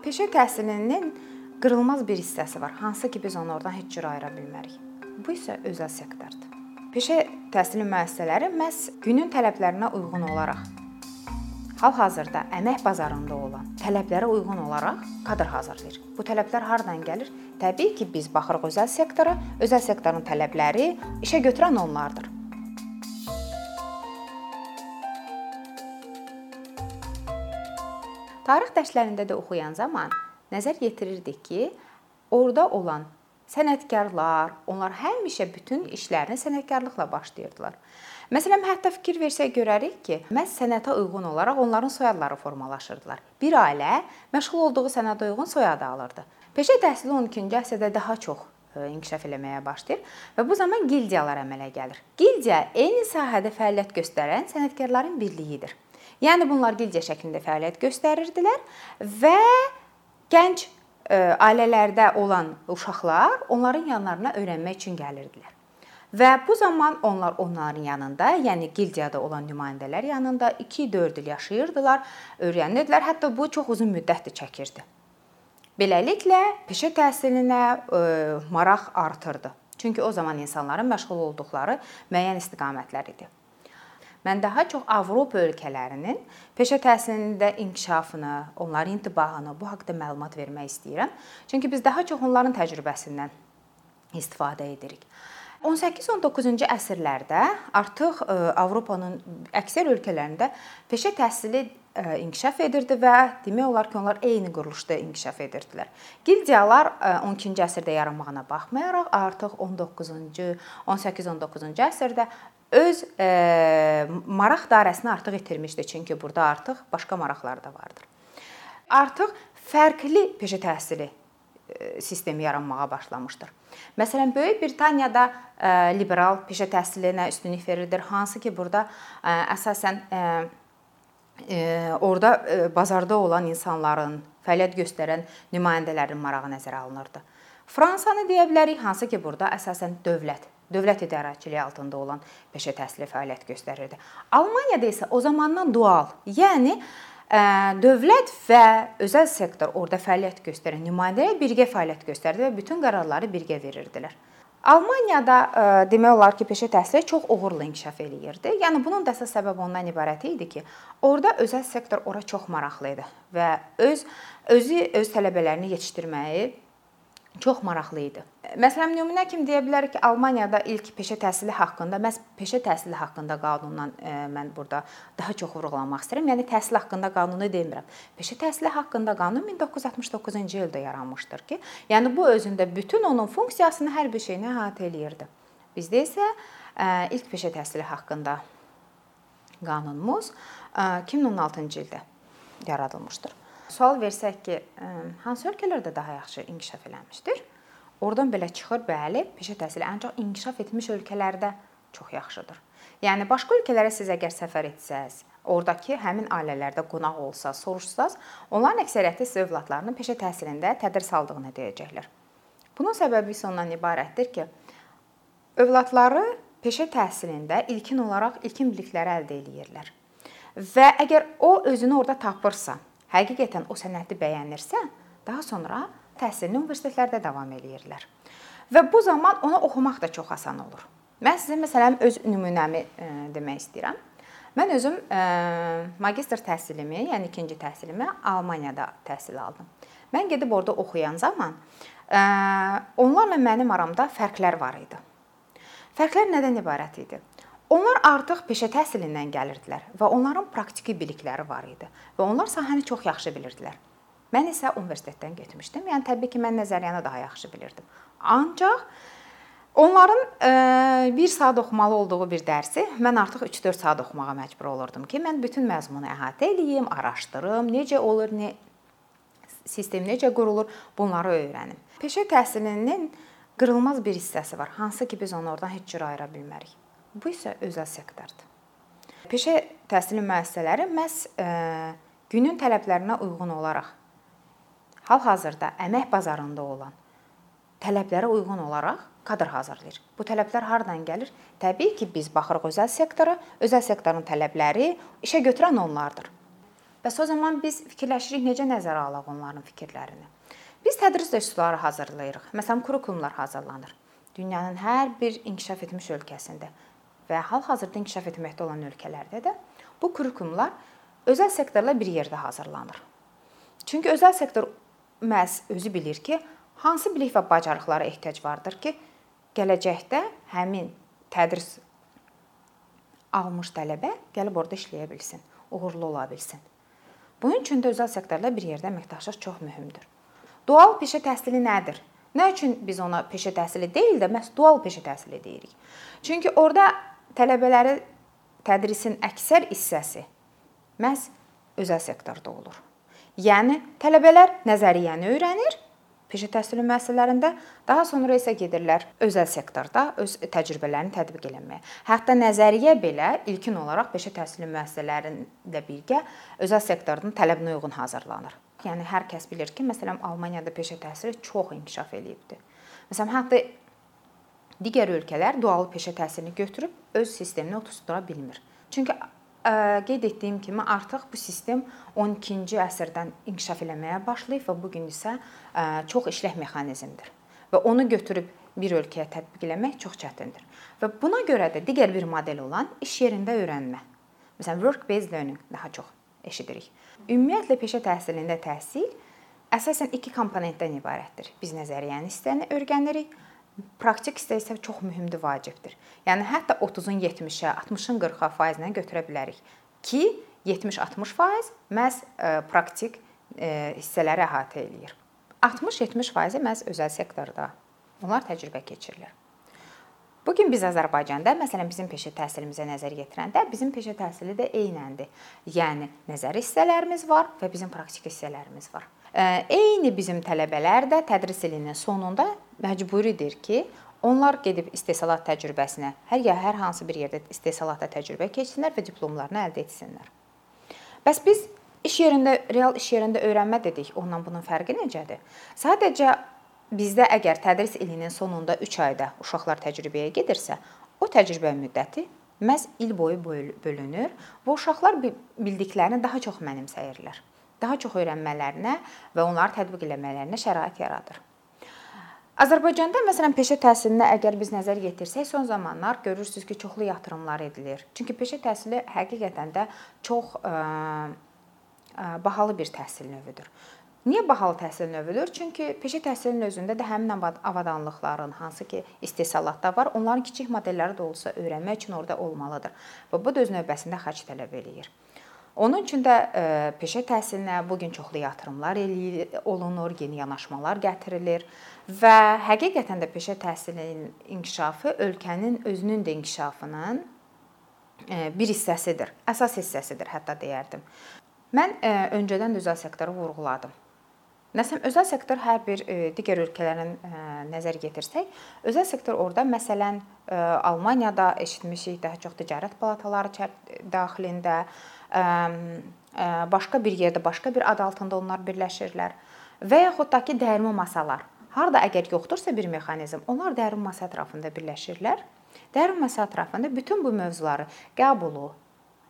Peşə təhsilinin qırılmaz bir hissəsi var, hansı ki biz onu oradan heç cür ayıra bilmərik. Bu isə özəl sektordur. Peşə təhsili müəssisələri məhz günün tələblərinə uyğun olaraq hal-hazırda əmək bazarında olan tələblərə uyğun olaraq kadr hazırlayır. Bu tələblər hardan gəlir? Təbii ki, biz baxırıq özəl sektora, özəl sektorun tələbləri işə götürən onlardır. Tarix dərslərində də oxuyan zaman nəzər yetirirdik ki, orada olan sənətkarlar, onlar həmişə bütün işlərini sənətkarlıqla başlayırdılar. Məsələn, hətta fikir versək görərik ki, məhz sənətə uyğun olaraq onların soyadları formalaşırdılar. Bir ailə məşğul olduğu sənətə uyğun soyadı alırdı. Peşə təhsili 12-ci əsrdə daha çox e, inkişaf eləməyə başlayır və bu zaman gildiyalar əmələ gəlir. Gildiya eyni sahədə fəaliyyət göstərən sənətkarların birliyidir. Yəni bunlar gildiya şəklində fəaliyyət göstərirdilər və gənc e, ailələrdə olan uşaqlar onların yanlarına öyrənmək üçün gəlirdilər. Və bu zaman onlar onların yanında, yəni gildiyada olan nümayəndələr yanında 2-4 il yaşayırdılar, öyrənirdilər. Hətta bu çox uzun müddət də çəkirdi. Beləliklə peşə təhsilinə e, maraq artırdı. Çünki o zaman insanların məşğul olduqları müəyyən istiqamətlər idi. Mən daha çox Avropa ölkələrinin peşə təhsilində inkişafını, onların intibahını bu haqqda məlumat vermək istəyirəm. Çünki biz daha çox onların təcrübəsindən istifadə edirik. 18-19-cu əsrlərdə artıq e, Avropanın əksər ölkələrində peşə təhsili e, inkişaf edirdi və demək olar ki, onlar eyni quruluşda inkişaf edirdilər. Gildiyalar 12-ci e, əsrdə yaranmağına baxmayaraq, artıq 19-cu, 18-19-cu əsrdə öz e, maraq dairəsini artıq itirmişdi, çünki burada artıq başqa maraqlar da vardır. Artıq fərqli peşə təhsili e, sistemi yaranmağa başlamışdır. Məsələn, Böyük Britaniyada e, liberal peşə təhsilinə üstünlük verilir, hansı ki, burada e, əsasən orada bazarda olan insanların, fəaliyyət göstərən nümayəndələrin marağı nəzərə alınırdı. Fransanı deyə bilərik, hansı ki, burada əsasən dövlət dövlət idarəçiliyi altında olan peşə təhsili fəaliyyət göstərirdi. Almaniyada isə o zamandan dual, yəni dövlət və özəl sektor orada fəaliyyət göstərən nümayəndələr birgə fəaliyyət göstərdi və bütün qərarları birgə verirdilər. Almaniyada demək olar ki, peşə təhsili çox uğurla inkişaf eləyirdi. Yəni bunun da əsas səbəbi ondan ibarət idi ki, orada özəl sektor ora çox maraqlı idi və öz özü öz tələbələrini yetişdirməyi çox maraqlı idi. Məsələn, nümunə kimi deyə bilərik ki, Almaniyada ilk peşə təhsili haqqında, məhz peşə təhsili haqqında qanundan e, mən burada daha çox vurğulamaq istəyirəm. Yəni təhsil haqqında qanunu demirəm. Peşə təhsili haqqında qanun 1969-cu ildə yaranmışdır ki, yəni bu özündə bütün onun funksiyasını, hər bir şeyini əhatə eləyirdi. Bizdə isə e, ilk peşə təhsili haqqında qanunumuz 2016-cı e, ildə yaradılmışdır. Sual versək ki, hansı ölkələrdə daha yaxşı inkişaf eləmişdir? Oradan belə çıxır, bəli, peşə təhsili ancaq inkişaf etmiş ölkələrdə çox yaxşıdır. Yəni başqa ölkələrə siz əgər səfər etsəz, oradakı həmin ailələrdə qonaq olsaz, soruşsaz, onların əksəriyyəti siz övladlarının peşə təhsilində tədris aldığını deyəcəklər. Bunun səbəbi isə ondan ibarətdir ki, övladları peşə təhsilində ilkin olaraq ilkin bilikləri əldə eləyirlər. Və əgər o özünü orada tapırsa, həqiqətən o sənəti bəyənirsə, daha sonra təhsilini universitetlərdə davam eləyirlər. Və bu zaman ona oxumaq da çox asan olur. Mən sizə məsələn öz nümunəmi e, demək istəyirəm. Mən özüm e, magistr təhsilimi, yəni ikinci təhsilimi Almaniyada təhsil aldım. Mən gedib orada oxuyan zaman e, onlarla mənim aramda fərqlər var idi. Fərqlər nədən ibarət idi? Onlar artıq peşə təhsilindən gəlirdilər və onların praktiki bilikləri var idi və onlar sahəni çox yaxşı bilirdilər. Mən isə universitetdən getmişdim. Yəni təbii ki, mən nəzəriyyəni daha yaxşı bilirdim. Ancaq onların 1 e, saat oxumalı olduğu bir dərsi mən artıq 3-4 saat oxumağa məcbur olurdum ki, mən bütün məzmunu əhatə eləyim, araşdırım, necə olur, nə sistem necə qurulur, bunları öyrənim. Peşə təhsilinin qırılmaz bir hissəsi var, hansı ki biz onu oradan heç cür ayıra bilmərik. Bu isə özəl sektordur. Peşə təhsili müəssisələri məhz e, günün tələblərinə uyğun olaraq hal-hazırda əmək bazarında olan tələblərə uyğun olaraq kadr hazırlayır. Bu tələblər hardan gəlir? Təbii ki, biz baxırıq özəl sektora, özəl sektorun tələbləri işə götürən onlardır. Bəs o zaman biz fikirləşirik necə nəzərə alaq onların fikirlərini? Biz tədris üsulları hazırlayırıq. Məsələn, kurikulumlar hazırlanır. Dünyanın hər bir inkişaf etmiş ölkəsində və hal-hazırda inkişaf etməkdə olan ölkələrdə də bu kurikulumlar özəl sektorla bir yerdə hazırlanır. Çünki özəl sektor məhz özü bilir ki, hansı bilik və bacarıqlara ehtiyac vardır ki, gələcəkdə həmin tədris almış tələbə gəlib orada işləyə bilsin, uğurlu ola bilsin. Bunun üçün də özəl sektorla bir yerdə əməkdaşlıq çox mühümdür. Dual peşə təhsili nədir? Nə üçün biz ona peşə təhsili deyil də məhz dual peşə təhsili deyirik? Çünki orada tələbələri tədrisin əksər hissəsi məhz özəl sektorda olur. Yəni tələbələr nəzəriyyəni öyrənir, peşə təhsili müəssisələrində, daha sonra isə gedirlər özəl sektorda öz təcrübələrini tətbiq etməyə. Hətta nəzəriyyə belə ilkin olaraq peşə təhsili müəssisələrində birgə özəl sektorun tələbinə uyğun hazırlanır. Yəni hər kəs bilir ki, məsələn, Almaniyada peşə təhsili çox inkişaf eləyibdi. Məsələn, hətta digər ölkələr dual peşə təhsilini götürüb öz sistemini oturtdura bilmir. Çünki qeyd etdiyim kimi artıq bu sistem 12-ci əsrdən inkişaf eləməyə başlayıb və bu gün isə çox işlək mexanizmdir. Və onu götürüb bir ölkəyə tətbiq eləmək çox çətindir. Və buna görə də digər bir model olan iş yerində öyrənmə. Məsələn, work based learning daha çox eşidirik. Ümumiyyətlə peşə təhsilində təhsil əsasən iki komponentdən ibarətdir. Biz nəzəriyyəni hissəni öyrənirik, praktik isə çox mühümdür, vacibdir. Yəni hətta 30-un 70-ə, 60-ın 40-a faizinə götürə bilərik ki, 70-60% məhz e, praktik e, hissələri əhatə eləyir. 60-70% məhz özəl sektorda onlar təcrübə keçirilir. Bu gün biz Azərbaycanda, məsələn, bizim peşə təhsilimizə nəzər yetirəndə, bizim peşə təhsili də eynəndir. Yəni nəzəri hissələrimiz var və bizim praktik hissələrimiz var. Eyni bizim tələbələr də tədris ilinin sonunda məcburidir ki, onlar gedib istehsalat təcrübəsinə, hər ya hər hansı bir yerdə istehsalata təcrübə keçsinlər və diplomlarını əldə etsinlər. Bəs biz iş yerində, real iş yerində öyrənmə dedik. Ondan bunun fərqi necədir? Sadəcə bizdə əgər tədris ilinin sonunda 3 ayda uşaqlar təcrübəyə gedirsə, o təcrübə müddəti məhz il boyu bölünür və uşaqlar bildiklərini daha çox mənimsəyirlər daha çox öyrənmələrinə və onları tətbiq etmələrinə şərait yaradır. Azərbaycanda məsələn peşə təhsilinə əgər biz nəzər yetirsək, son zamanlar görürsüz ki, çoxlu yatırımlar edilir. Çünki peşə təhsili həqiqətən də çox ə, ə, bahalı bir təhsil növüdür. Niyə bahalı təhsil növüdür? Çünki peşə təhsilinin özündə də həmin avadanlıqların, hansı ki, istehsalatda var, onların kiçik modelləri də olsa öyrənmək üçün orada olmalıdır. Və bu da öz növbəsində xərc tələb eləyir. Onun üçün də e, peşə təhsilinə bu gün çoxlu yatırımlar eləyir, olunur, yeni yanaşmalar gətirilir və həqiqətən də peşə təhsilinin inkişafı ölkənin özünün də inkişafının e, bir hissəsidir, əsas hissəsidir hətta deyərdim. Mən e, öncədən də özəl sektoru vurğuladım. Məsələn, özəl sektor hər bir digər ölkələrin nəzər yetirsək, özəl sektor orada məsələn Almaniyada eşitmişik daha çox ticarət palataları daxilində başqa bir yerdə, başqa bir ad altında onlar birləşirlər və yaxud da ki, dəyirmi masalar. Harda əgər yoxdursa bir mexanizm, onlar dəyirmi masa ətrafında birləşirlər. Dəyirmi masa ətrafında bütün bu mövzuları, qəbulu,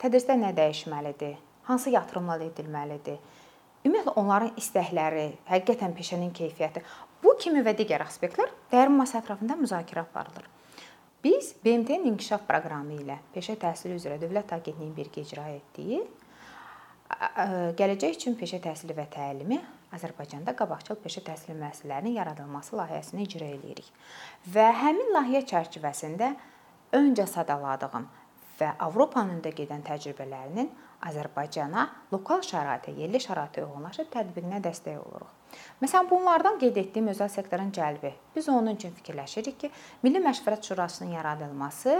tədrisdə nə dəyişməlidir, hansı yatırımlar edilməlidir, ümumiyyətlə onların istəkləri, həqiqətən peşənin keyfiyyəti, bu kimi və digər aspektlər dəyirmi masa ətrafında müzakirə aparılır. Biz BMT-nin inkişaf proqramı ilə peşə təhsili üzrə Dövlət Agentliyi birgə icra etdiyi gələcək üçün peşə təhsili və təlimi Azərbaycanda qabaqcıl peşə təhsili müəssisələrinin yaradılması layihəsini icra eləyirik. Və həmin layihə çərçivəsində öncə sadaladığım və Avropanın da gedən təcrübələrinin Azərbaycana lokal şəraitə, yerli şəraitə uyğunlaşıb tətbiqinə dəstək oluruq. Məsələn, bunlardan qeyd etdiyim özəl sektorun cəlbi. Biz onun üçün fikirləşirik ki, Milli Məşvərət Şurasının yaradılması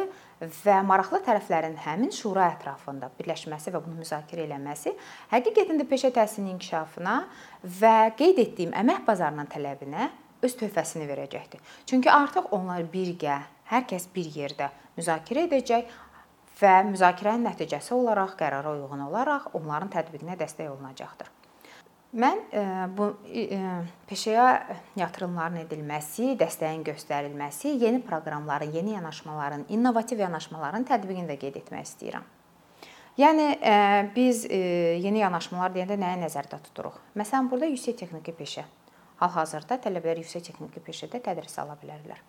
və maraqlı tərəflərin həmin şura ətrafında birləşməsi və bunu müzakirə etməsi həqiqətən də peşə təhsilinin inkişafına və qeyd etdiyim əmək bazarının tələbinə öz töhfəsini verəcəkdir. Çünki artıq onlar birgə, hər kəs bir yerdə müzakirə edəcək, və müzakirənin nəticəsi olaraq qərara uyğun olaraq onların tətbiqinə dəstək olunacaqdır. Mən e, bu e, peşəyə yatırımların edilməsi, dəstəyin göstərilməsi, yeni proqramların, yeni yanaşmaların, innovativ yanaşmaların tətbiqini də qeyd etmək istəyirəm. Yəni e, biz e, yeni yanaşmalar deyəndə nəyi nəzərdə tuturuq? Məsələn, burada yüksək texniki peşə. Hal-hazırda tələbələr yüksək texniki peşədə tədris ala bilərlər.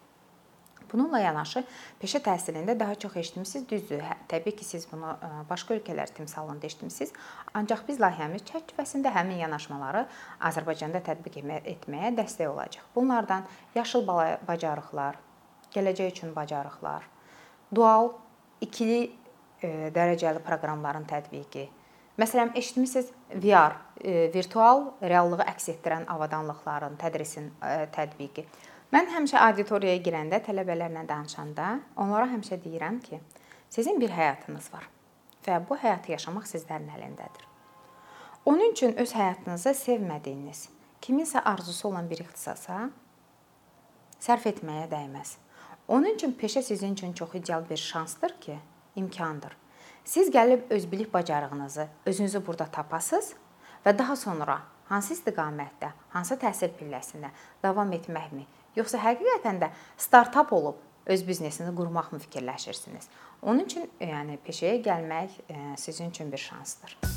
Bununla yanaşı peşə təhsilində daha çox eşitmisiniz, düzdür. Hə, təbii ki, siz bunu başqa ölkələr timsalında eşitmisiniz. Ancaq biz layihəmiz çərçivəsində həmin yanaşmaları Azərbaycanda tətbiq etməyə dəstək olacaq. Bunlardan yaşıl bacarıqlar, gələcək üçün bacarıqlar, dual ikili dərəcəli proqramların tətbiqi. Məsələn, eşitmisiniz VR, virtual reallığı əks etdirən avadanlıqların tədrisin tətbiqi. Mən həmişə auditoriyaya girəndə tələbələrlə danışanda onlara həmişə deyirəm ki, sizin bir həyatınız var və bu həyatı yaşamaq sizlərin əlindədir. Onun üçün öz həyatınızı sevmədiyiniz, kiminsə arzusu olan bir ixtisasa sərf etməyə dəyməz. Onun üçün peşə sizin üçün çox ideal bir şansdır ki, imkandır. Siz gəlib öz bilik bacarığınızı özünüzü burada tapasınız və daha sonra hansı istiqamətdə, hansı təhsil pilləsində davam etməkmi yoxsa həqiqətən də startap olub öz biznesini qurmaqmı fikirləşirsiniz? Onun üçün yəni peşəyə gəlmək sizin üçün bir şansdır.